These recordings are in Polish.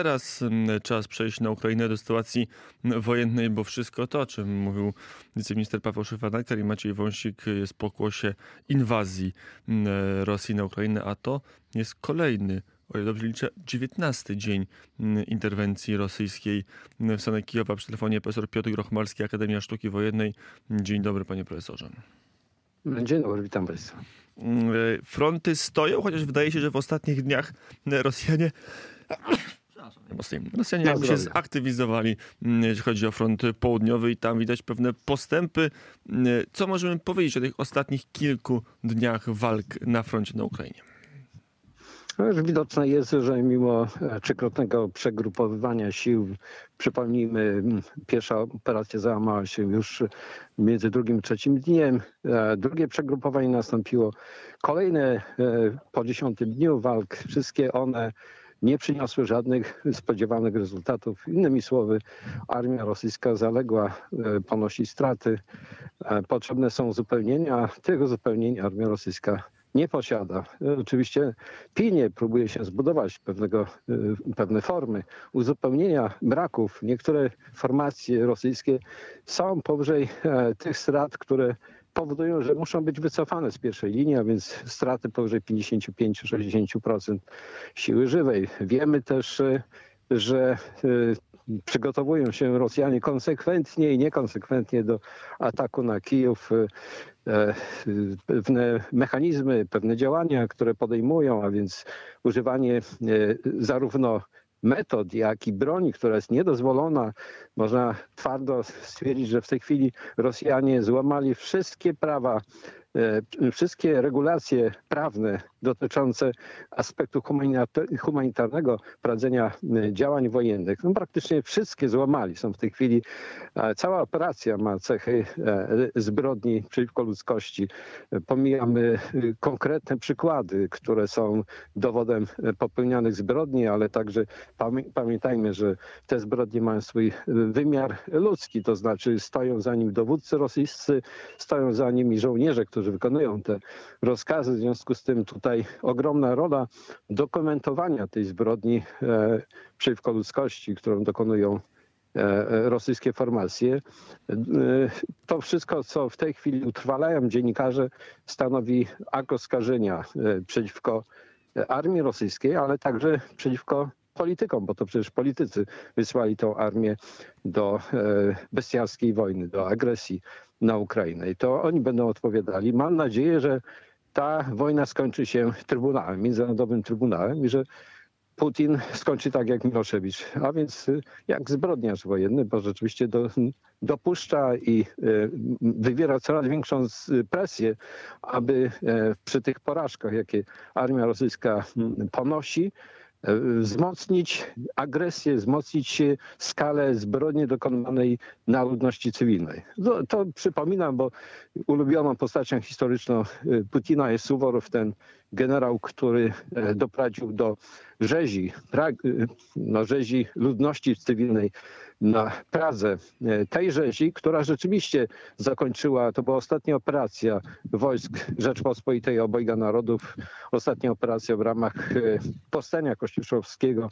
Teraz mm, czas przejść na Ukrainę do sytuacji mm, wojennej, bo wszystko to, o czym mówił wiceminister Paweł Szyfanakter i Maciej Wąsik jest pokłosie inwazji mm, Rosji na Ukrainę, a to jest kolejny o ile dobrze liczę, 19 dzień interwencji rosyjskiej w stronę Kijowa. Przy telefonie profesor Piotr Grochmalski, Akademia Sztuki Wojennej. Dzień dobry, panie profesorze. Dzień dobry, witam państwa. Mm, fronty stoją, chociaż wydaje się, że w ostatnich dniach Rosjanie Rosjanie jakby się zaktywizowali, mm, jeśli chodzi o front południowy i tam widać pewne postępy. Co możemy powiedzieć o tych ostatnich kilku dniach walk na froncie na Ukrainie? No widoczne jest, że mimo e, trzykrotnego przegrupowywania sił, przypomnijmy, pierwsza operacja załamała się już między drugim i trzecim dniem. E, drugie przegrupowanie nastąpiło. Kolejne e, po dziesiątym dniu walk, wszystkie one nie przyniosły żadnych spodziewanych rezultatów. Innymi słowy, armia rosyjska zaległa, ponosi straty. Potrzebne są uzupełnienia. Tych uzupełnień armia rosyjska nie posiada. Oczywiście pilnie próbuje się zbudować pewnego, e, pewne formy uzupełnienia braków. Niektóre formacje rosyjskie są powyżej e, tych strat, które powodują, że muszą być wycofane z pierwszej linii, a więc straty powyżej 55-60% siły żywej. Wiemy też, e, że przygotowują się Rosjanie konsekwentnie i niekonsekwentnie do ataku na Kijów. E, pewne mechanizmy, pewne działania, które podejmują, a więc używanie zarówno metod, jak i broni, która jest niedozwolona. Można twardo stwierdzić, że w tej chwili Rosjanie złamali wszystkie prawa E, wszystkie regulacje prawne dotyczące aspektu humanitarnego prowadzenia e, działań wojennych, no praktycznie wszystkie złamali. Są w tej chwili, e, cała operacja ma cechy zbrodni przeciwko ludzkości. Pomijamy konkretne przykłady, które są dowodem popełnianych zbrodni, ale także pamiętajmy, że te zbrodnie mają swój wymiar ludzki, to znaczy stoją za nim dowódcy rosyjscy, stoją za nimi żołnierze, którzy wykonują te rozkazy. W związku z tym tutaj ogromna rola dokumentowania tej zbrodni e, przeciwko ludzkości, którą dokonują e, rosyjskie formacje. E, to wszystko, co w tej chwili utrwalają dziennikarze, stanowi akt oskarżenia przeciwko armii rosyjskiej, ale także przeciwko politykom, bo to przecież politycy wysłali tą armię do bestialskiej wojny, do agresji na Ukrainę. I to oni będą odpowiadali. Mam nadzieję, że ta wojna skończy się Trybunałem, Międzynarodowym Trybunałem i że Putin skończy tak jak Miloszewicz, a więc y, jak zbrodniarz wojenny, bo rzeczywiście do, dopuszcza i y, wywiera coraz większą presję, aby e, przy tych porażkach, jakie armia rosyjska mm, ponosi, wzmocnić agresję, wzmocnić skalę zbrodni dokonanej na ludności cywilnej. To, to przypominam, bo ulubioną postacią historyczną e, Putina jest Suworow, ten generał, który e, doprowadził do rzezi, no, rzezi ludności cywilnej na Pradze. E, tej rzezi, która rzeczywiście zakończyła, to była ostatnia operacja wojsk Rzeczpospolitej Obojga Narodów, ostatnia operacja w ramach e, powstania kościuszowskiego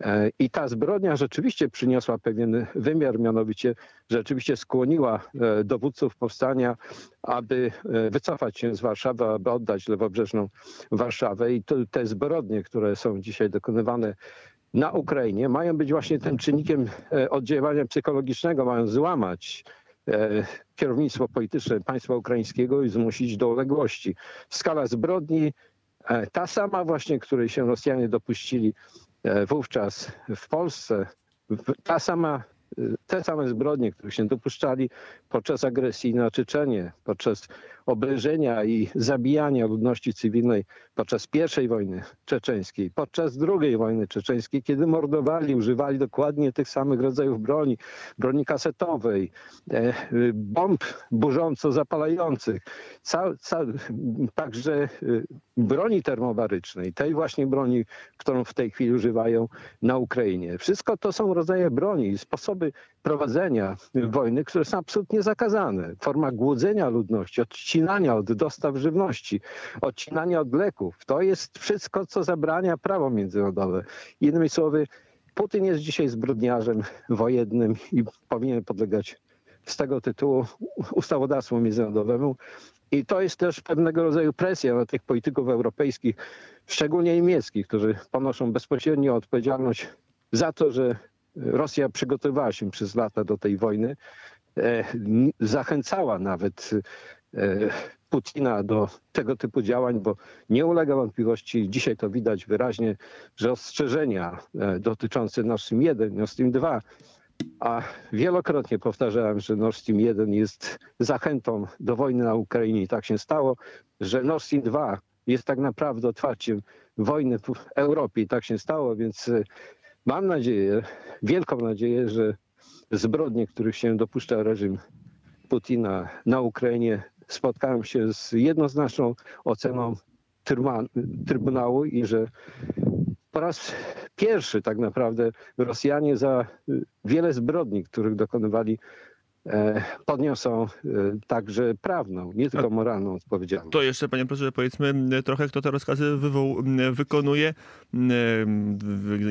e, i ta zbrodnia rzeczywiście przyniosła pewien wymiar, mianowicie rzeczywiście skłoniła dowódców powstania, aby wycofać się z Warszawy, aby oddać lewobrzeżną Warszawę i to, te zbrodnie, które są dzisiaj dokonywane na Ukrainie mają być właśnie tym czynnikiem e, oddziaływania psychologicznego, mają złamać e, kierownictwo polityczne państwa ukraińskiego i zmusić do uległości. Skala zbrodni, e, ta sama właśnie, której się Rosjanie dopuścili wówczas w Polsce, ta sama te same zbrodnie, których się dopuszczali podczas agresji na Czeczenię, podczas oblężenia i zabijania ludności cywilnej podczas I wojny czeczeńskiej, podczas II wojny czeczeńskiej, kiedy mordowali, używali dokładnie tych samych rodzajów broni, broni kasetowej, e, bomb burząco zapalających, ca, ca, także e, broni termobarycznej, tej właśnie broni, którą w tej chwili używają na Ukrainie. Wszystko to są rodzaje broni i sposoby prowadzenia wojny, które są absolutnie zakazane. Forma głodzenia ludności, odcinania od dostaw żywności, odcinania od leków. To jest wszystko, co zabrania prawo międzynarodowe. Innymi słowy, Putin jest dzisiaj zbrodniarzem wojennym i powinien podlegać z tego tytułu ustawodawstwu międzynarodowemu. I to jest też pewnego rodzaju presja na tych polityków europejskich, szczególnie niemieckich, którzy ponoszą bezpośrednią odpowiedzialność za to, że Rosja przygotowywała się przez lata do tej wojny, e, zachęcała nawet e, Putina do tego typu działań, bo nie ulega wątpliwości, dzisiaj to widać wyraźnie, że ostrzeżenia e, dotyczące Nord Stream 1, Nord Stream 2, a wielokrotnie powtarzałem, że Nord Stream 1 jest zachętą do wojny na Ukrainie. I tak się stało, że Nord Stream 2 jest tak naprawdę otwarciem wojny w Europie. I tak się stało, więc mam nadzieję, wielką nadzieję, że zbrodnie, których się dopuszcza reżim Putina na Ukrainie spotkałem się z jednoznaczną oceną Trybunału i że po raz pierwszy tak naprawdę Rosjanie za wiele zbrodni, których dokonywali, podniosą e, także prawną, nie tylko moralną odpowiedzialność. To jeszcze, panie profesorze, powiedzmy trochę, kto te rozkazy wywoł, wykonuje.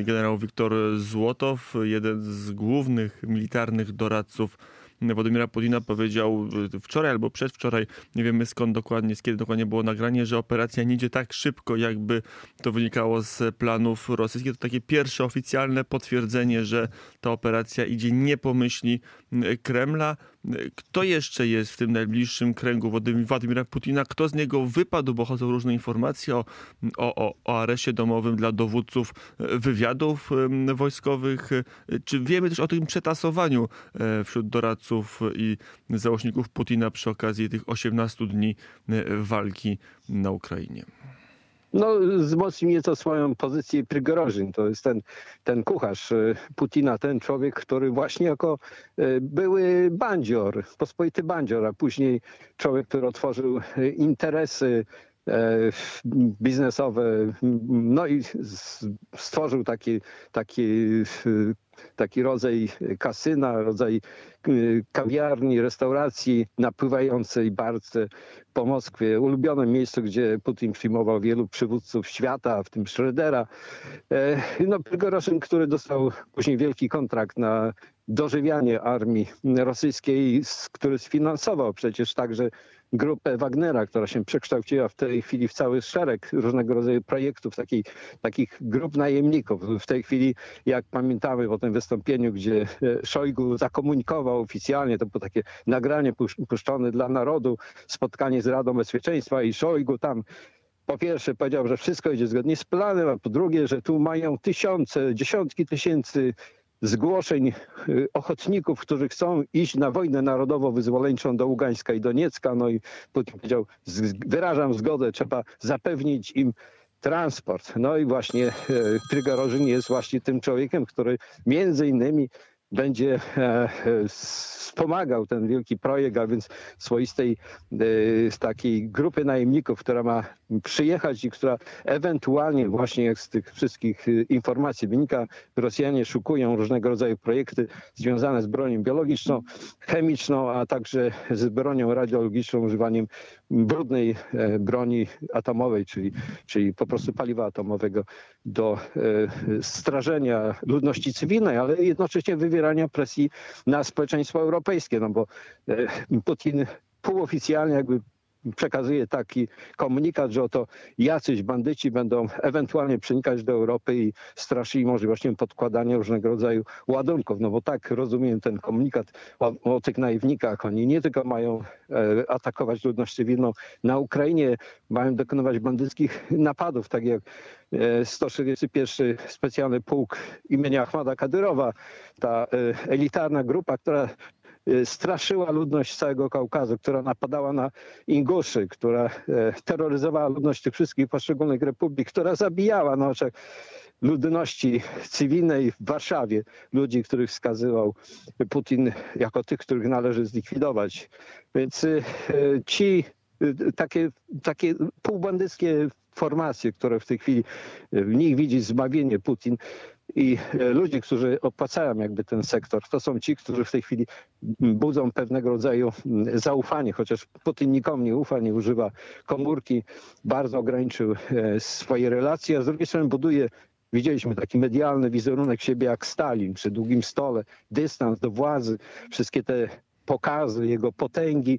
Generał Wiktor Złotow, jeden z głównych militarnych doradców Władimira Putina powiedział y, wczoraj albo przedwczoraj, nie wiemy skąd dokładnie, z kiedy dokładnie było nagranie, że operacja nie idzie tak szybko, jakby to wynikało z planów rosyjskich. To takie pierwsze oficjalne potwierdzenie, że ta operacja idzie nie po myśli Kremla. Kto jeszcze jest w tym najbliższym kręgu Władimira Putina? Kto z niego wypadł, bo chodzą różne informacje o, o, o domowym dla dowódców e, wywiadów wojskowych. Czy wiemy też o tym przetasowaniu e, wśród doradców i założników Putina przy okazji tych 18 dni e, walki na Ukrainie? No, wzmocnił nieco swoją pozycję Prygorożyn. To jest ten, ten kucharz e, Putina, ten człowiek, który właśnie jako e, były bandzior, pospolity bandzior, a później człowiek, który otworzył e, interesy biznesowe, no i stworzył taki, taki, taki rodzaj kasyna, rodzaj kawiarni, restauracji napływającej bardzo po Moskwie, ulubionym miejscu, gdzie Putin przyjmował wielu przywódców świata, w tym Schrödera. E, no, Prigoroszyn, który dostał później wielki kontrakt na dożywianie armii rosyjskiej, który sfinansował przecież także grupę Wagnera, która się przekształciła w tej chwili w cały szereg różnego rodzaju projektów, takich, takich grup najemników. W tej chwili, jak pamiętamy po tym wystąpieniu, gdzie e, Szojgu zakomunikował oficjalnie, to było takie nagranie puszczone dla narodu, spotkanie z Radą Bezpieczeństwa i Szojgu tam po pierwsze powiedział, że wszystko idzie zgodnie z planem, a po drugie, że tu mają tysiące, dziesiątki tysięcy zgłoszeń y, ochotników, którzy chcą iść na wojnę narodowo-wyzwoleńczą do Ługańska i Doniecka. No i Putin powiedział, wyrażam zgodę, trzeba zapewnić im transport. No i właśnie Prygorożyn y, jest właśnie tym człowiekiem, który między innymi będzie e, e, wspomagał ten wielki projekt, a więc swoistej e, z takiej grupy najemników, która ma przyjechać i która ewentualnie właśnie jak z tych wszystkich informacji wynika, Rosjanie szukują różnego rodzaju projekty związane z bronią biologiczną, chemiczną, a także z bronią radiologiczną, używaniem brudnej broni atomowej, czyli, czyli po prostu paliwa atomowego do strażenia ludności cywilnej, ale jednocześnie wywierania wywierania presji na społeczeństwo europejskie, no bo e, Putin półoficjalnie jakby przekazuje taki komunikat, że oto jacyś bandyci będą ewentualnie przenikać do Europy i straszyli możliwością podkładania różnego rodzaju ładunków. No bo tak rozumiem ten komunikat o, o tych naiwnikach. Oni nie tylko mają e, atakować ludność cywilną na Ukrainie, mają dokonywać bandyckich napadów, tak jak 161 e, specjalny pułk imienia Ahmada Kadyrowa, ta e, elitarna grupa, która straszyła ludność całego Kaukazu, która napadała na Inguszy, która e, terroryzowała ludność tych wszystkich poszczególnych republik, która zabijała na oczach ludności cywilnej w Warszawie, ludzi, których wskazywał Putin jako tych, których należy zlikwidować. Więc y, y, ci takie, takie półbandyckie formacje, które w tej chwili w nich widzi zbawienie Putin, i e, ludzie, którzy opłacają jakby ten sektor, to są ci, którzy w tej chwili budzą pewnego rodzaju zaufanie, chociaż Putin nikomu nie ufa, nie używa komórki, bardzo ograniczył e, swoje relacje, a z drugiej strony buduje Widzieliśmy taki medialny wizerunek siebie jak Stalin przy długim stole, dystans do władzy, wszystkie te pokazy jego potęgi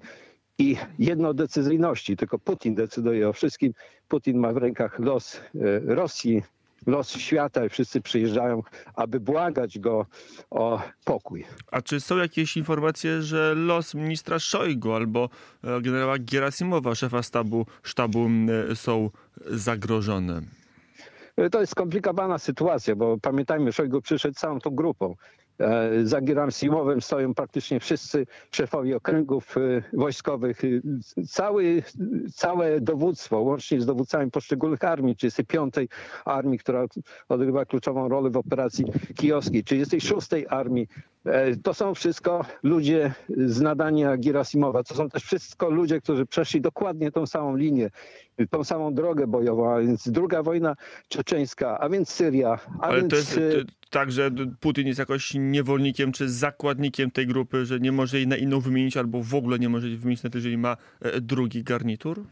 i jednodecyzyjności. Tylko Putin decyduje o wszystkim. Putin ma w rękach los e, Rosji, los świata i wszyscy przyjeżdżają, aby błagać go o pokój. A czy są jakieś informacje, że los ministra Szojgu albo e, generała Gerasimowa, szefa sztabu, sztabu e, są zagrożone? To jest skomplikowana sytuacja, bo pamiętajmy, Szojgu przyszedł całą tą grupą. E, za Gerasimowem stoją praktycznie wszyscy szefowie okręgów e, wojskowych, e, cały, całe dowództwo, łącznie z dowódcami poszczególnych armii, 35 Armii, która odgrywa kluczową rolę w operacji kijowskiej, 36 Armii. To są wszystko ludzie z nadania Girasimowa. To są też wszystko ludzie, którzy przeszli dokładnie tą samą linię, tą samą drogę bojową, a więc druga wojna czeczeńska, a więc Syria. A Ale więc... to jest tak, że Putin jest jakoś niewolnikiem czy zakładnikiem tej grupy, że nie może jej na inną wymienić albo w ogóle nie może jej wymienić nawet jeżeli ma e, drugi garnitur?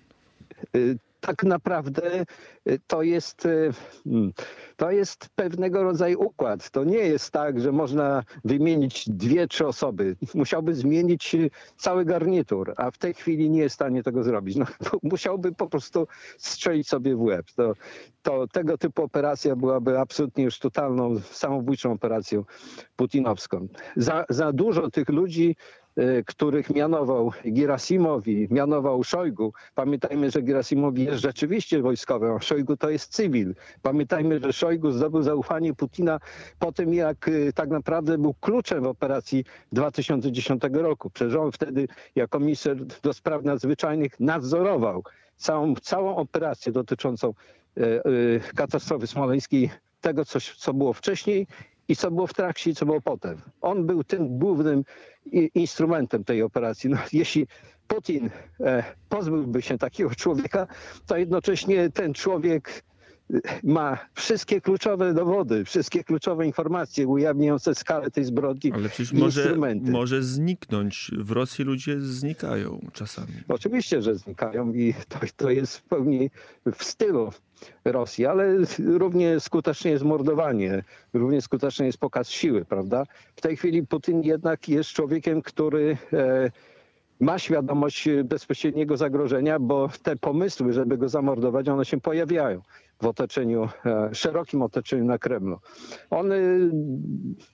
Y, tak naprawdę y, to jest, y, hmm, to jest pewnego rodzaju układ. To nie jest tak, że można wymienić dwie, trzy osoby. Musiałby zmienić cały garnitur, a w tej chwili nie jest w stanie tego zrobić. No, musiałby po prostu strzelić sobie w łeb. To, to tego typu operacja byłaby absolutnie już totalną, samobójczą operacją putinowską. Za, za dużo tych ludzi Y, których mianował Girasimow i mianował Szojgu. Pamiętajmy, że Girasimow jest rzeczywiście wojskowym, a Szojgu to jest cywil. Pamiętajmy, że Szojgu zdobył zaufanie Putina po tym, jak y, tak naprawdę był kluczem w operacji 2010 roku. Przecież on wtedy jako minister do spraw nadzwyczajnych nadzorował całą, całą operację dotyczącą y, katastrofy smoleńskiej, tego, co, co było wcześniej i co było w trakcie i co było potem. On był tym głównym instrumentem tej operacji. No, jeśli Putin e, pozbyłby się takiego człowieka, to jednocześnie ten człowiek e, ma wszystkie kluczowe dowody, wszystkie kluczowe informacje ujawniające skalę tej zbrodni. Ale przecież może, może zniknąć. W Rosji ludzie znikają czasami. Oczywiście, że znikają i to, to jest w pełni w stylu Rosji, ale równie skutecznie jest mordowanie, równie skuteczny jest pokaz siły, prawda? W tej chwili Putin jednak jest człowiekiem, który e, ma świadomość bezpośredniego zagrożenia, bo te pomysły, żeby go zamordować, one się pojawiają w otoczeniu, e, szerokim otoczeniu na Kremlu. On e,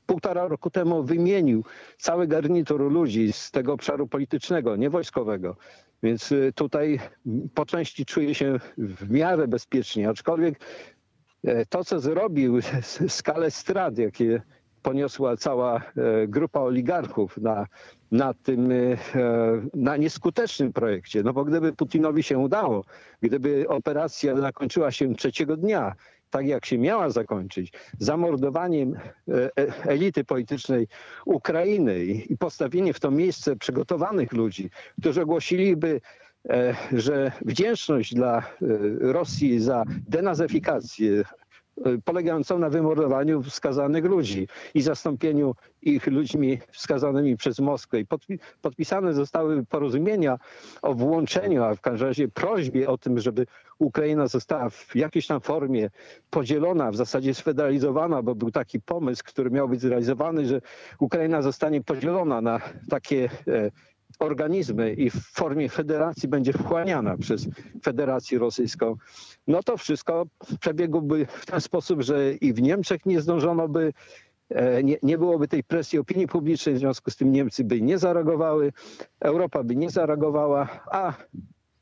półtora roku temu wymienił cały garnitur ludzi z tego obszaru politycznego, nie wojskowego. Więc y, tutaj po części czuję się w miarę bezpiecznie, aczkolwiek e, to, co zrobił, skalę strat, jakie poniosła cała e, grupa oligarchów na, na tym e, na nieskutecznym projekcie. No bo gdyby Putinowi się udało, gdyby operacja zakończyła się trzeciego dnia, tak jak się miała zakończyć, zamordowaniem e, elity politycznej Ukrainy i postawienie w to miejsce przygotowanych ludzi, którzy ogłosiliby że wdzięczność dla Rosji za denazyfikację polegającą na wymordowaniu wskazanych ludzi i zastąpieniu ich ludźmi wskazanymi przez Moskwę. I podpisane zostały porozumienia o włączeniu, a w każdym razie prośbie o tym, żeby Ukraina została w jakiejś tam formie podzielona, w zasadzie sfederalizowana, bo był taki pomysł, który miał być zrealizowany, że Ukraina zostanie podzielona na takie e, organizmy i w formie federacji będzie wchłaniana przez Federację Rosyjską, no to wszystko przebiegłoby w ten sposób, że i w Niemczech nie zdążono by e, nie, nie byłoby tej presji opinii publicznej, w związku z tym Niemcy by nie zareagowały, Europa by nie zareagowała, a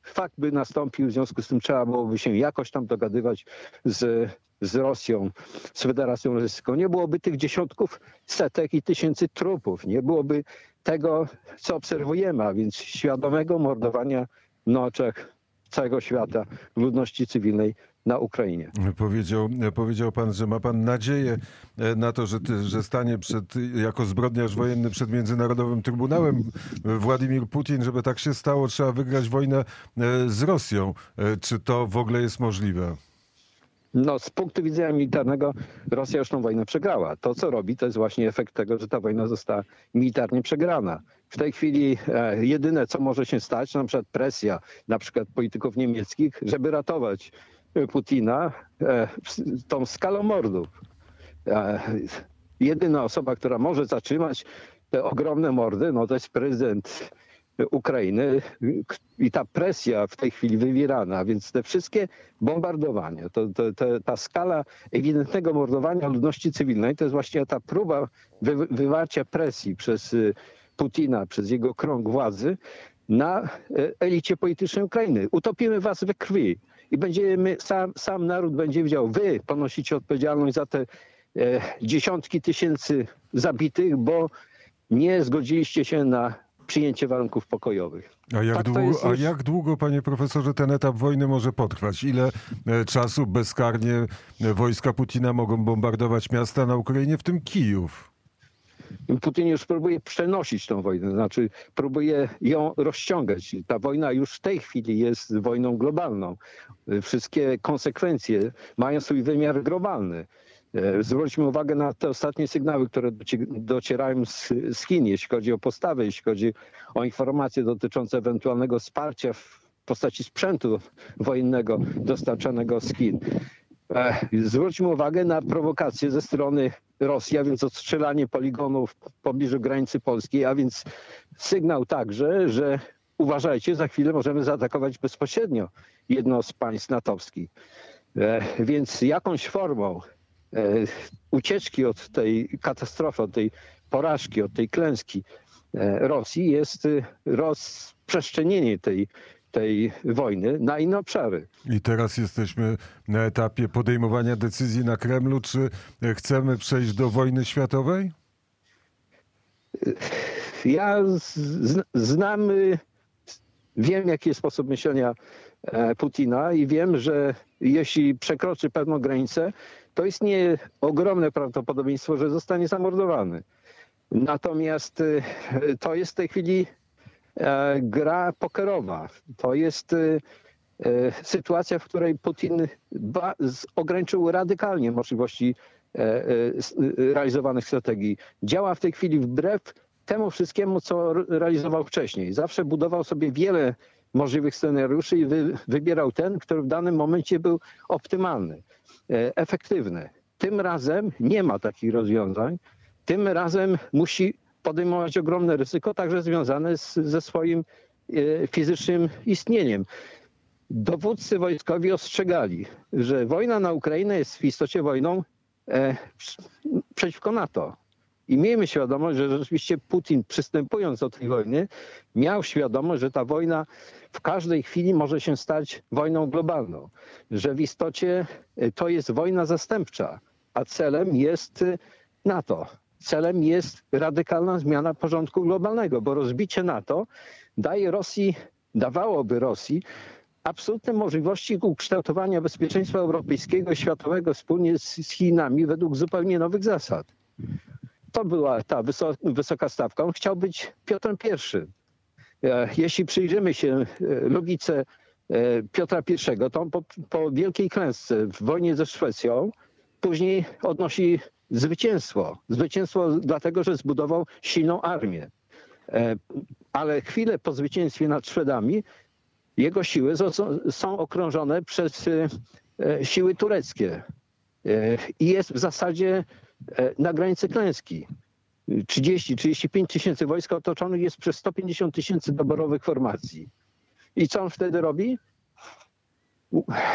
fakt by nastąpił, w związku z tym trzeba byłoby się jakoś tam dogadywać z, z Rosją, z Federacją Rosyjską. Nie byłoby tych dziesiątków, setek i tysięcy trupów, nie byłoby tego, co obserwujemy, a więc świadomego mordowania na oczach całego świata ludności cywilnej na Ukrainie. Powiedział, powiedział pan, że ma pan nadzieję e, na to, że, że stanie przed, jako zbrodniarz wojenny przed Międzynarodowym Trybunałem Władimir Putin. Żeby tak się stało, trzeba wygrać wojnę e, z Rosją. E, czy to w ogóle jest możliwe? No, z punktu widzenia militarnego Rosja już tą wojnę przegrała. To, co robi, to jest właśnie efekt tego, że ta wojna została militarnie przegrana. W tej chwili e, jedyne, co może się stać, na przykład presja na przykład polityków niemieckich, żeby ratować Putina e, tą skalą mordów. E, Jedyna osoba, która może zatrzymać te ogromne mordy, no to jest prezydent Ukrainy i ta presja w tej chwili wywierana, więc te wszystkie bombardowania, to, to, to, ta skala ewidentnego mordowania ludności cywilnej, to jest właśnie ta próba wy, wywarcia presji przez y, Putina, przez jego krąg władzy na e, elicie politycznej Ukrainy. Utopimy was we krwi i będziemy, sam, sam naród będzie wiedział, wy ponosicie odpowiedzialność za te e, dziesiątki tysięcy zabitych, bo nie zgodziliście się na przyjęcie warunków pokojowych. A jak, Tak długo, a już- jak długo, panie profesorze, ten etap wojny może potrwać? Ile e, czasu bezkarnie e, wojska Putina mogą bombardować miasta na Ukrainie, w tym Kijów? Putin już próbuje przenosić tą wojnę, znaczy próbuje ją rozciągać. Ta wojna już w tej chwili jest wojną globalną. Wszystkie konsekwencje mają swój wymiar globalny. E, Zwróćmy uwagę na te ostatnie sygnały, które doci- docierają z, z Chin, jeśli chodzi o postawę, jeśli chodzi o informacje dotyczące ewentualnego wsparcia w postaci sprzętu wojennego dostarczanego z Chin. E, Zwróćmy uwagę na prowokacje ze strony Rosji, a więc odstrzelanie poligonów w pobliżu granicy polskiej, a więc sygnał także, że uważajcie, za chwilę możemy zaatakować bezpośrednio jedno z państw natowskich. E, Więc jakąś formą e, ucieczki od tej katastrofy, od tej porażki, od tej klęski Rosji jest rozprzestrzenienie tej, tej wojny na inne obszary. I teraz jesteśmy na etapie podejmowania decyzji na Kremlu, czy e, chcemy przejść do wojny światowej? Ja z, znam, wiem jaki jest sposób myślenia e, Putina i wiem, że jeśli przekroczy pewną granicę, to istnieje ogromne prawdopodobieństwo, że zostanie zamordowany. Natomiast y, to jest w tej chwili e, gra pokerowa. To jest y, e, sytuacja, w której Putin ograniczył radykalnie możliwości e, e, e, realizowanych strategii. Działa w tej chwili wbrew temu wszystkiemu, co realizował wcześniej. Zawsze budował sobie wiele możliwych scenariuszy i wy, wybierał ten, który w danym momencie był optymalny, e, efektywny. Tym razem nie ma takich rozwiązań. Tym razem musi podejmować ogromne ryzyko, także związane z, ze swoim e, fizycznym istnieniem. Dowódcy wojskowi ostrzegali, że wojna na Ukrainę jest w istocie wojną e, przeciwko NATO. I miejmy świadomość, że rzeczywiście Putin przystępując do tej wojny, miał świadomość, że ta wojna w każdej chwili może się stać wojną globalną. Że w istocie e, to jest wojna zastępcza, a celem jest e, NATO. Celem jest radykalna zmiana porządku globalnego, bo rozbicie NATO daje Rosji, dawałoby Rosji absolutne możliwości ukształtowania bezpieczeństwa europejskiego i światowego wspólnie z, z Chinami według zupełnie nowych zasad. To była ta wyso, wysoka stawka. On chciał być Piotrem I. E, Jeśli przyjrzymy się e, logice e, Piotra I, to on po, po wielkiej klęsce w wojnie ze Szwecją później odnosi zwycięstwo. Zwycięstwo dlatego, że zbudował silną armię. E, Ale chwilę po zwycięstwie nad Szwedami jego siły są okrążone przez e, siły tureckie E, i jest w zasadzie na granicy klęski. 30-35 tysięcy wojska otoczonych jest przez 150 tysięcy doborowych formacji. I co on wtedy robi?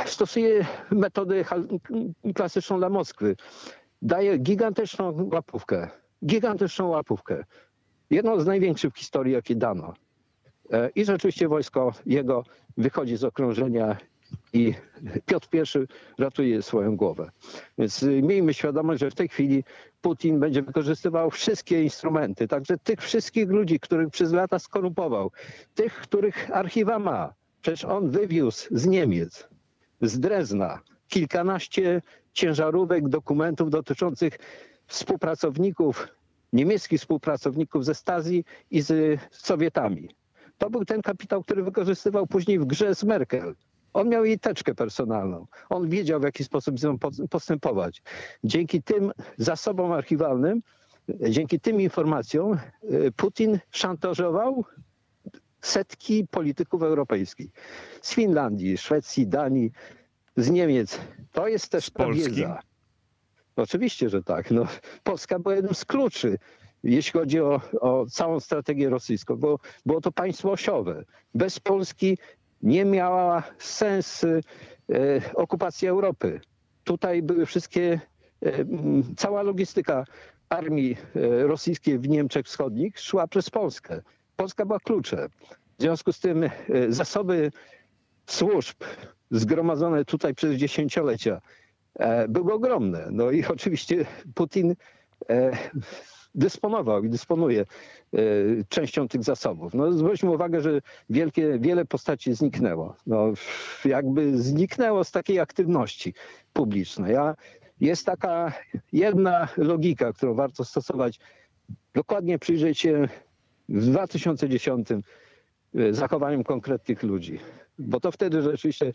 Stosuje metodę hal- klasyczną dla Moskwy. Daje gigantyczną łapówkę. Gigantyczną łapówkę. Jedną z największych w historii, jakie dano. E, I rzeczywiście wojsko jego wychodzi z okrążenia i Piotr I ratuje swoją głowę. Więc y, miejmy świadomość, że w tej chwili Putin będzie wykorzystywał wszystkie instrumenty, także tych wszystkich ludzi, których przez lata skorumpował, tych, których archiwa ma. Przecież on wywiózł z Niemiec, z Drezna kilkanaście ciężarówek dokumentów dotyczących współpracowników, niemieckich współpracowników ze Stazji i z Sowietami. To był ten kapitał, który wykorzystywał później w grze z Merkel. On miał jej teczkę personalną. On wiedział, w jaki sposób z nią po- postępować. Dzięki tym zasobom archiwalnym, dzięki tym informacjom, y, Putin szantażował setki polityków europejskich. Z Finlandii, Szwecji, Danii, z Niemiec. To jest też ta wiedza. Oczywiście, że tak. No, Polska była jednym z kluczy, jeśli chodzi o, o całą strategię rosyjską, bo było to państwo osiowe. Bez Polski nie miała sens e, okupacji Europy. Tutaj były wszystkie, e, cała logistyka armii e, rosyjskiej w Niemczech Wschodnich szła przez Polskę. Polska była kluczem. W związku z tym e, zasoby służb zgromadzone tutaj przez dziesięciolecia e, były ogromne. No i oczywiście Putin e, dysponował i dysponuje e, częścią tych zasobów. No zwróćmy uwagę, że wielkie, wiele postaci zniknęło. No, jakby zniknęło z takiej aktywności publicznej. A jest taka jedna logika, którą warto stosować. Dokładnie przyjrzeć się w 2010 e, zachowaniem konkretnych ludzi. Bo to wtedy rzeczywiście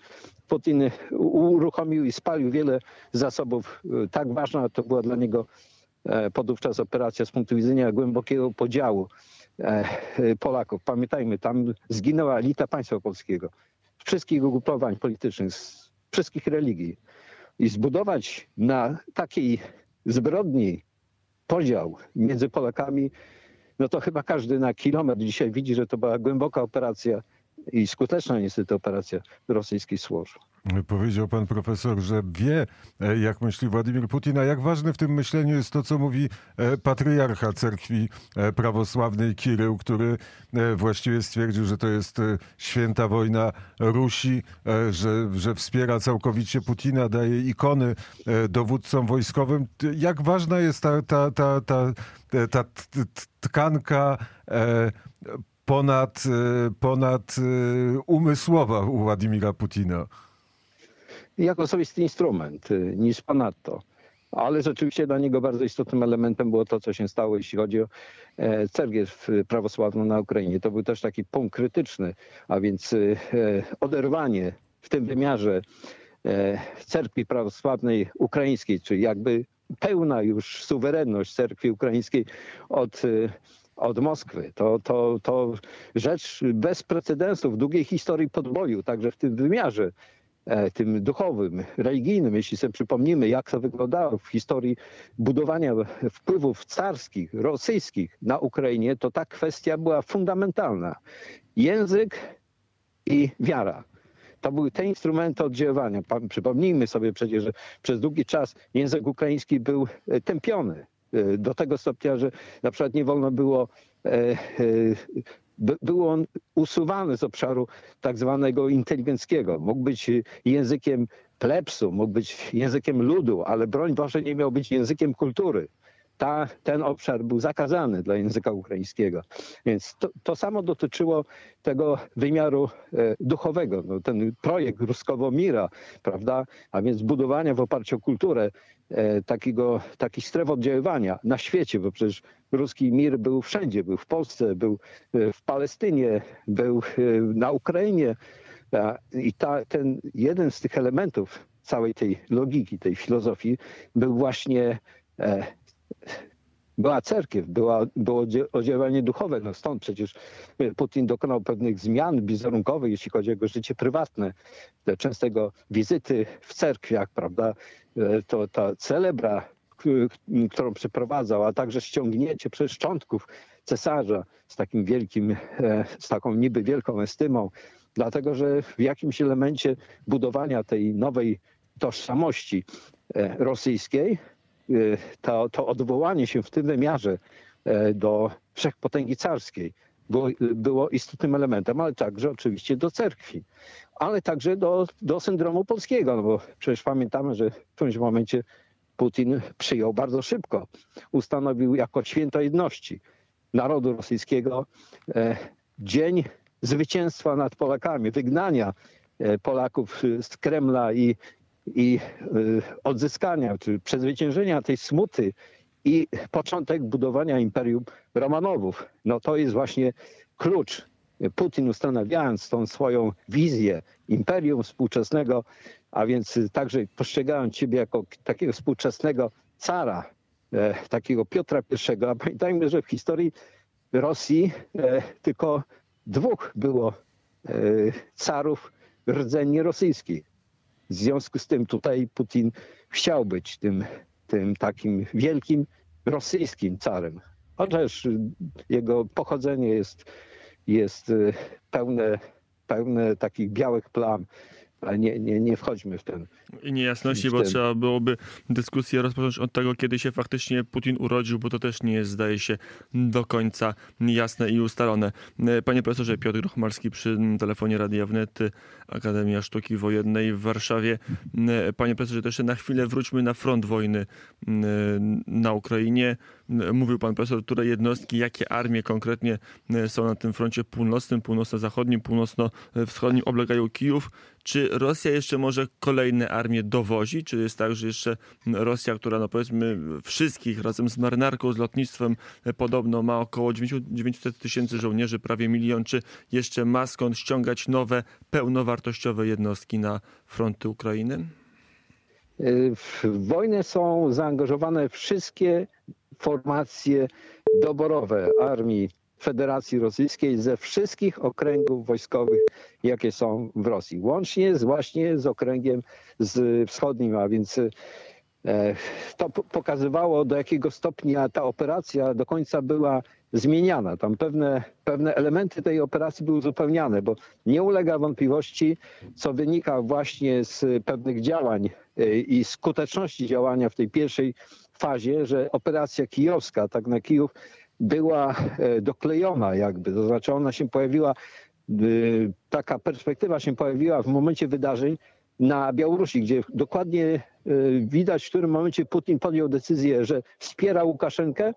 Putin uruchomił i spalił wiele zasobów. Tak ważna to była dla niego e, podówczas operacja z punktu widzenia głębokiego podziału e, Polaków. Pamiętajmy, tam zginęła elita państwa polskiego, wszystkich ugrupowań politycznych, z wszystkich religii. I zbudować na takiej zbrodni podział między Polakami, no to chyba każdy na kilometr dzisiaj widzi, że to była głęboka operacja i skuteczna niestety operacja rosyjskich służb. Powiedział pan profesor, że wie, e, jak myśli Władimir Putin, a jak ważne w tym myśleniu jest to, co mówi e, patriarcha cerkwi e, prawosławnej Kirył, który właściwie stwierdził, że to jest święta wojna Rusi, że, że wspiera całkowicie Putina, daje ikony dowódcom wojskowym. Jak ważna jest ta, ta, ta, ta, ta, ta tkanka ponad, e, ponad e, umysłowa u Władimira Putina? jako osobisty instrument y, niż ponadto. Ale rzeczywiście dla niego bardzo istotnym elementem było to, co się stało, jeśli chodzi o e, cerkiew prawosławną na Ukrainie. To był też taki punkt krytyczny, a więc e, oderwanie w tym wymiarze e, cerkwi prawosławnej ukraińskiej, czyli jakby pełna już suwerenność cerkwi ukraińskiej od, od Moskwy. To, to, to rzecz bez precedensu w długiej historii podboju, także w tym wymiarze e, tym duchowym, religijnym, jeśli sobie przypomnimy, jak to wyglądało w historii budowania wpływów carskich, rosyjskich na Ukrainie, to ta kwestia była fundamentalna. Język i wiara. To były te instrumenty oddziaływania. Przypomnijmy sobie przecież, że przez długi czas język ukraiński był e, tępiony do tego stopnia, że na przykład nie wolno było e, e, by- był on usuwany z obszaru tak zwanego inteligenckiego. Mógł być językiem plebsu, mógł być językiem ludu, ale broń Boże nie miał być językiem kultury. Ta, ten obszar był zakazany dla języka ukraińskiego. Więc to, to samo dotyczyło tego wymiaru e, duchowego. No, ten projekt Ruskowomira, prawda, a więc budowania w oparciu o kulturę e, takiego, takich stref oddziaływania na świecie, bo przecież ruski mir był wszędzie, był w Polsce, był e, w Palestynie, był e, na Ukrainie. I ta, ten jeden z tych elementów całej tej logiki, tej filozofii był właśnie e, była cerkiew, była, było oddziaływanie duchowe. No stąd przecież e, Putin dokonał pewnych zmian wizerunkowych, jeśli chodzi o jego życie prywatne. Te częstego wizyty w cerkwiach, prawda? E, To ta celebra, k- którą przeprowadzał, a także ściągnięcie przez szczątków cesarza z takim wielkim, e, z taką niby wielką estymą, dlatego że w jakimś elemencie budowania tej nowej tożsamości e, rosyjskiej to, to odwołanie się w tym wymiarze e, do wszechpotęgi carskiej było, było istotnym elementem, ale także oczywiście do cerkwi, ale także do, do syndromu polskiego, no bo przecież pamiętamy, że w którymś momencie Putin przyjął bardzo szybko, ustanowił jako święto jedności narodu rosyjskiego e, dzień zwycięstwa nad Polakami, wygnania e, Polaków z Kremla i, i e, odzyskania, czy przezwyciężenia tej smuty i początek budowania Imperium Romanowów. No to jest właśnie klucz. Putin ustanawiając tą swoją wizję imperium współczesnego, a więc także postrzegając siebie jako takiego współczesnego cara, e, takiego Piotra I. A pamiętajmy, że w historii Rosji e, tylko dwóch było e, carów rdzennie rosyjskich. W związku z tym tutaj Putin chciał być tym, tym takim wielkim rosyjskim carem. Chociaż jego pochodzenie jest, jest y, pełne, pełne takich białych plam, ale nie, nie, nie wchodźmy w ten. I niejasności, w bo trzeba byłoby dyskusję rozpocząć od tego, kiedy się faktycznie Putin urodził, bo to też nie jest, zdaje się, do końca jasne i ustalone. E, Panie profesorze Piotr Chmalski przy telefonie Radia Wnet, Akademia Sztuki Wojennej w Warszawie. E, Panie profesorze, to jeszcze na chwilę wróćmy na front wojny e, na Ukrainie. Mówił pan profesor, które jednostki, jakie armie konkretnie są na tym froncie północnym, północno-zachodnim, północno-wschodnim, oblegają Kijów. Czy Rosja jeszcze może kolejne armie dowozi? Czy jest tak, że jeszcze Rosja, która no powiedzmy wszystkich razem z marynarką, z lotnictwem e, podobno ma około 900 tysięcy żołnierzy, prawie milion, czy jeszcze ma skąd ściągać nowe, pełnowartościowe jednostki na fronty Ukrainy? W wojnę są zaangażowane wszystkie formacje doborowe Armii Federacji Rosyjskiej ze wszystkich okręgów wojskowych, jakie są w Rosji. Łącznie z, właśnie z okręgiem z wschodnim, a więc e, to po- pokazywało, do jakiego stopnia ta operacja do końca była zmieniana. Tam pewne, pewne elementy tej operacji były uzupełniane, bo nie ulega wątpliwości, co wynika właśnie z pewnych działań y, i skuteczności działania w tej pierwszej fazie, że operacja kijowska, tak na Kijów, była e, doklejona jakby, to znaczy ona się pojawiła, y, taka perspektywa się pojawiła w momencie wydarzeń na Białorusi, gdzie dokładnie widać, w którym momencie Putin podjął decyzję, że wspiera Łukaszenkę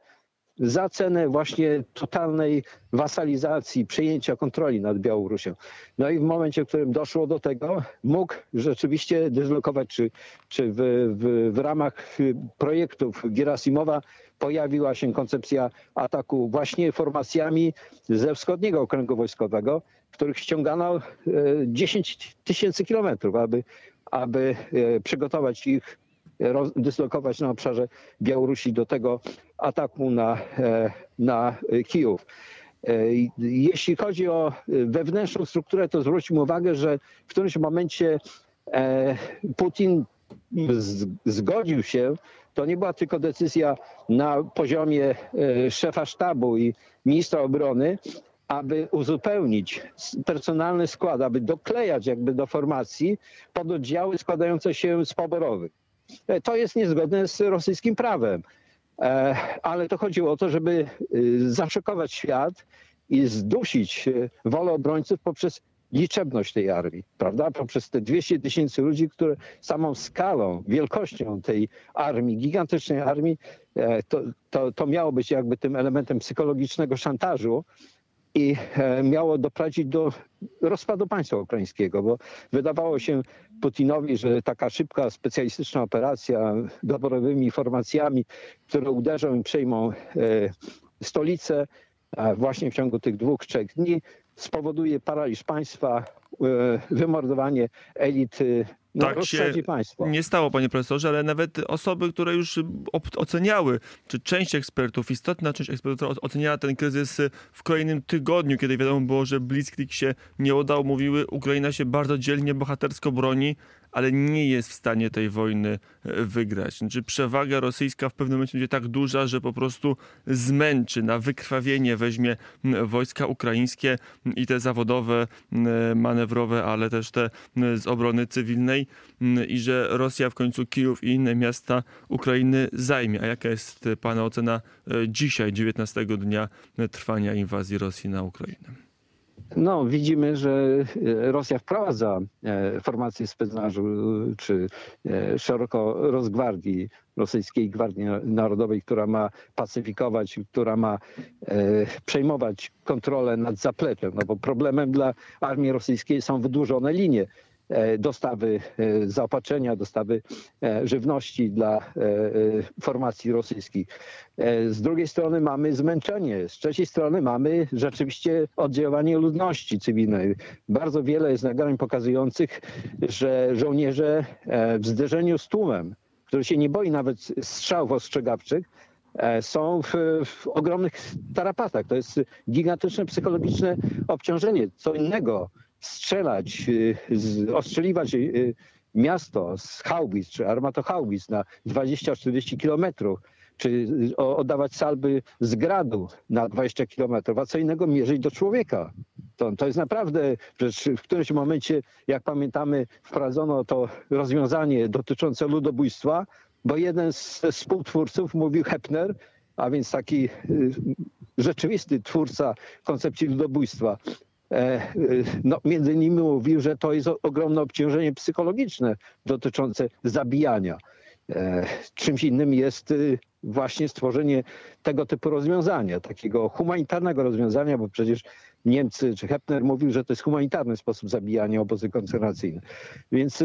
za cenę właśnie totalnej wasalizacji, przejęcia kontroli nad Białorusią. No i w momencie, w którym doszło do tego, mógł rzeczywiście dyslokować, czy, czy w, w, w ramach projektów Gerasimowa pojawiła się koncepcja ataku właśnie formacjami ze wschodniego okręgu wojskowego, w których ściągano e, 10 tysięcy kilometrów, aby, aby e, przygotować ich, roz- dyslokować na obszarze Białorusi do tego ataku na, e, na Kijów. E, Jeśli chodzi o wewnętrzną strukturę, to zwróćmy uwagę, że w którymś momencie e, Putin zgodził się, to nie była tylko decyzja na poziomie szefa sztabu i ministra obrony, aby uzupełnić personalny skład, aby doklejać jakby do formacji pododdziały składające się z poborowych. To jest niezgodne z rosyjskim prawem. E, Ale to chodziło o to, żeby y, zaszokować świat i zdusić y, wolę obrońców poprzez liczebność tej armii, prawda? Poprzez te 200 tysięcy ludzi, które samą skalą, wielkością tej armii, gigantycznej armii, e, to, to, to miało być jakby tym elementem psychologicznego szantażu i e, miało doprowadzić do rozpadu państwa ukraińskiego, bo wydawało się Putinowi, że taka szybka, specjalistyczna operacja doborowymi formacjami, które uderzą i przejmą e, stolicę właśnie w ciągu tych dwóch, trzech dni, spowoduje paraliż państwa, wymordowanie elit, e, no, Tak się państwo. Nie stało, panie profesorze, ale nawet osoby, które już oceniały, czy część ekspertów, istotna część ekspertów, oceniała ten kryzys w kolejnym tygodniu, kiedy wiadomo było, że Blitzkrieg się nie udał, mówiły, Ukraina się bardzo dzielnie, bohatersko broni, ale nie jest w stanie tej wojny e, wygrać. Znaczy przewaga rosyjska w pewnym momencie będzie tak duża, że po prostu zmęczy, na wykrwawienie weźmie wojska ukraińskie i te zawodowe, m, manewrowe, ale też te z obrony cywilnej i że Rosja w końcu Kijów i inne miasta Ukrainy zajmie. A jaka jest e, pana ocena e, dzisiaj, 19 dnia e, trwania inwazji Rosji na Ukrainę? No, widzimy, że e, Rosja wprowadza e, formacje specnażu e, czy szeroko rozgwardii, rosyjskiej Gwardii Narodowej, która ma pacyfikować, która ma przejmować kontrolę nad zapleczem. No bo problemem dla armii rosyjskiej są wydłużone linie dostawy e, zaopatrzenia, dostawy e, żywności dla e, e, formacji rosyjskich. E, Z drugiej strony mamy zmęczenie, z trzeciej strony mamy rzeczywiście oddziaływanie ludności cywilnej. Bardzo wiele jest nagrań pokazujących, że żołnierze e, w zderzeniu z tłumem, który się nie boi nawet strzałów ostrzegawczych, e, są w, w ogromnych tarapatach. To jest gigantyczne psychologiczne obciążenie. Co innego strzelać, y, ostrzeliwać y, miasto z haubic czy armatohaubic na 20-40 kilometrów, czy oddawać salby z gradu na 20 kilometrów, a co innego mierzyć do człowieka. To, to jest naprawdę, że w którymś momencie, jak pamiętamy, wprowadzono to rozwiązanie dotyczące ludobójstwa, bo jeden z współtwórców mówił Hepner, a więc taki y, rzeczywisty twórca koncepcji ludobójstwa, y, no, między innymi mówił, że to jest ogromne obciążenie psychologiczne dotyczące zabijania. E, czymś innym jest y, właśnie stworzenie tego typu rozwiązania, takiego humanitarnego rozwiązania, bo przecież Niemcy czy Hepner mówił, że to jest humanitarny sposób zabijania obozy koncentracyjne. Więc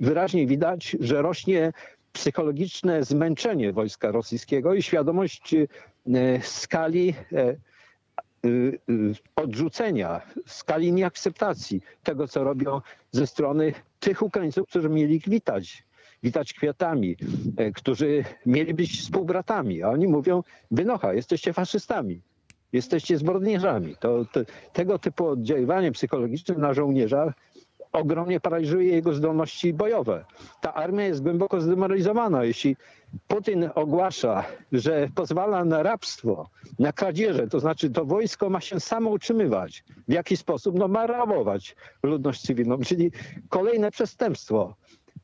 wyraźnie widać, że rośnie psychologiczne zmęczenie wojska rosyjskiego i świadomość e, skali e, e, odrzucenia, skali nieakceptacji tego, co robią ze strony tych Ukraińców, którzy mieli ich witać, witać kwiatami, którzy mieli być współbratami, a oni mówią, wynocha, jesteście faszystami, jesteście zbrodniarzami. To, to, tego typu oddziaływanie psychologiczne na żołnierza ogromnie paraliżuje jego zdolności bojowe. Ta armia jest głęboko zdemoralizowana. Jeśli Putin ogłasza, że pozwala na rabstwo, na kradzieże, to znaczy to wojsko ma się samo utrzymywać. W jaki sposób? No ma rabować ludność cywilną, czyli kolejne przestępstwo.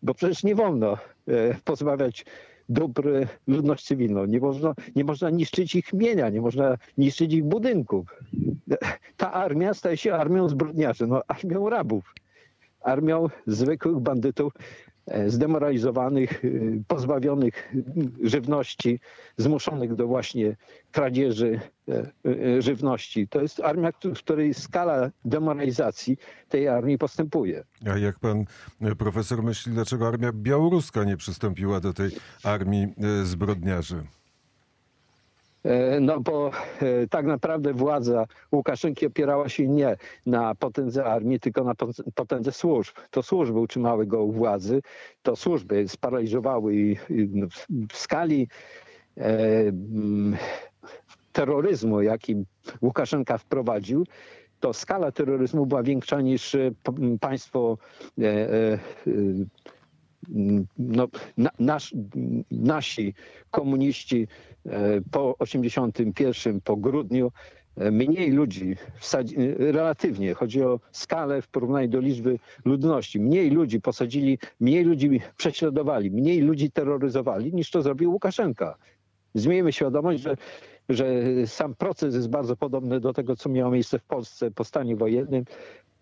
Bo przecież nie wolno e, pozbawiać dóbr ludność cywilną. Nie można, nie można niszczyć ich mienia, nie można niszczyć ich budynków. Ta armia staje się armią zbrodniarzy, no, armią rabów armią zwykłych bandytów e, zdemoralizowanych, e, pozbawionych żywności, zmuszonych do właśnie kradzieży e, żywności. To jest armia, w której skala demoralizacji tej armii postępuje. A jak pan profesor myśli, dlaczego armia białoruska nie przystąpiła do tej armii zbrodniarzy? E, no bo e, tak naprawdę władza Łukaszenki opierała się nie na potędze armii, tylko na potędze służb. To służby utrzymały go u władzy, to służby sparaliżowały i w skali e, terroryzmu, jaki Łukaszenka wprowadził, to skala terroryzmu była większa niż państwo no, na, nasz, nasi komuniści e, po 81, po grudniu, e, mniej ludzi, wsadzi, relatywnie, chodzi o skalę w porównaniu do liczby ludności, mniej ludzi posadzili, mniej ludzi prześladowali, mniej ludzi terroryzowali niż to zrobił Łukaszenka. Zmiejmy świadomość, że, że sam proces jest bardzo podobny do tego, co miało miejsce w Polsce po stanie wojennym,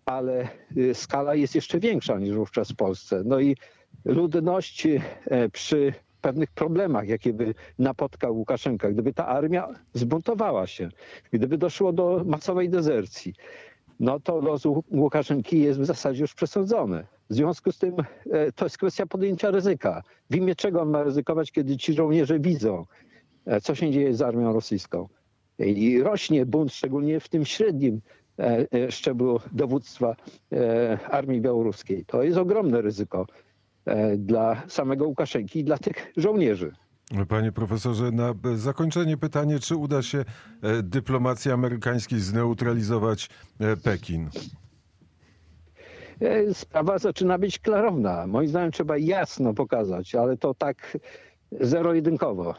ale skala jest jeszcze większa niż wówczas w Polsce. No i ludność e, przy pewnych problemach, jakie by napotkał Łukaszenka, gdyby ta armia zbuntowała się, gdyby doszło do masowej dezercji, no to los Łukaszenki jest w zasadzie już przesądzony. W związku z tym e, to jest kwestia podjęcia ryzyka. W imię czego on ma ryzykować, kiedy ci żołnierze widzą, e, co się dzieje z armią rosyjską. I rośnie bunt, szczególnie w tym średnim szczeblu dowództwa armii białoruskiej. To jest ogromne ryzyko. E, dla samego Łukaszenki i dla tych żołnierzy. Panie profesorze, na zakończenie pytanie, czy uda się e, dyplomacji amerykańskiej zneutralizować e, Pekin? Sprawa zaczyna być klarowna. Moim zdaniem trzeba jasno pokazać, ale to tak zero-jedynkowo.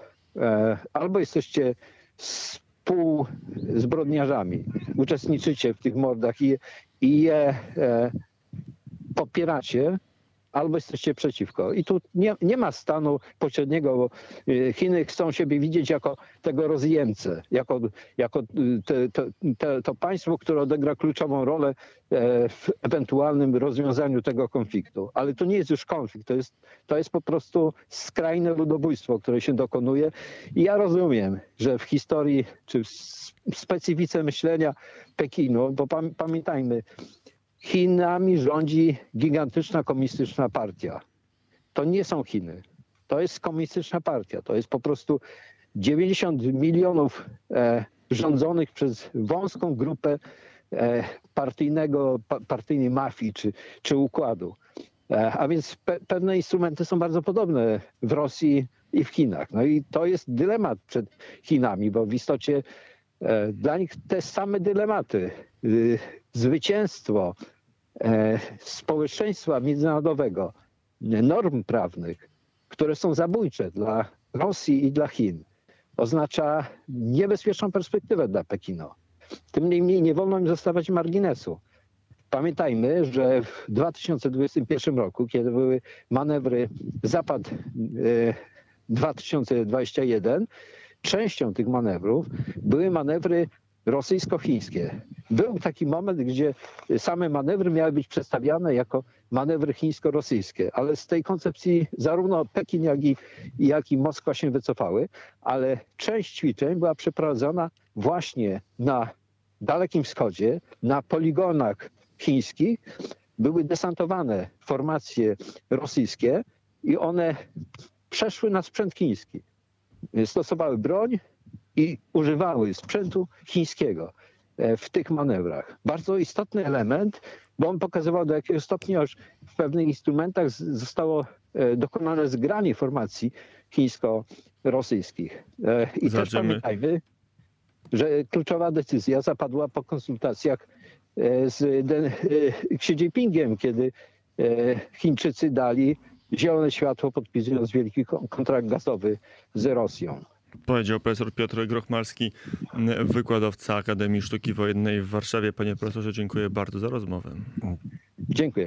Albo jesteście współzbrodniarzami, uczestniczycie w tych mordach i, i je popieracie, albo jesteście przeciwko. I tu nie, nie ma stanu pośredniego, bo y, Chiny chcą siebie widzieć jako tego rozjemcę, jako, jako y, te, te, te, to państwo, które odegra kluczową rolę e, w ewentualnym rozwiązaniu tego konfliktu. Ale to nie jest już konflikt, to jest, to jest po prostu skrajne ludobójstwo, które się dokonuje. I ja rozumiem, że w historii, czy w specyfice myślenia Pekinu, bo pamiętajmy, Chinami rządzi gigantyczna komunistyczna partia. To nie są Chiny. To jest komunistyczna partia. To jest po prostu 90 milionów e, rządzonych przez wąską grupę e, partyjnego, pa, partyjnej mafii czy, czy układu. E, a więc pe, pewne instrumenty są bardzo podobne w Rosji i w Chinach. No i to jest dylemat przed Chinami, bo w istocie dla nich te same dylematy. Y, zwycięstwo e, społeczeństwa międzynarodowego norm prawnych, które są zabójcze dla Rosji i dla Chin, oznacza niebezpieczną perspektywę dla Pekinu. Tym niemniej nie wolno im zostawać marginesu. Pamiętajmy, że w 2021 roku, kiedy były manewry Zapad e, 2021, częścią tych manewrów były manewry rosyjsko-chińskie. Był taki moment, gdzie same manewry miały być przedstawiane jako manewry chińsko-rosyjskie, ale z tej koncepcji zarówno Pekin, jak i, jak i Moskwa się wycofały, ale część ćwiczeń była przeprowadzona właśnie na Dalekim Wschodzie, na poligonach chińskich. Były desantowane formacje rosyjskie i one przeszły na sprzęt chiński. Stosowały broń i używały sprzętu chińskiego e, w tych manewrach. Bardzo istotny element, bo on pokazywał do jakiego stopnia już w pewnych instrumentach zostało e, dokonane zgranie formacji chińsko-rosyjskich. E, I też Zobaczymy. pamiętajmy, że kluczowa decyzja zapadła po konsultacjach z Xi Jinpingiem, kiedy Chińczycy dali zielone światło podpisując wielki kon- kontrakt gazowy z Rosją. Powiedział profesor Piotr Grochmalski, wykładowca Akademii Sztuki Wojennej w Warszawie. Panie profesorze, dziękuję bardzo za rozmowę. Dziękuję.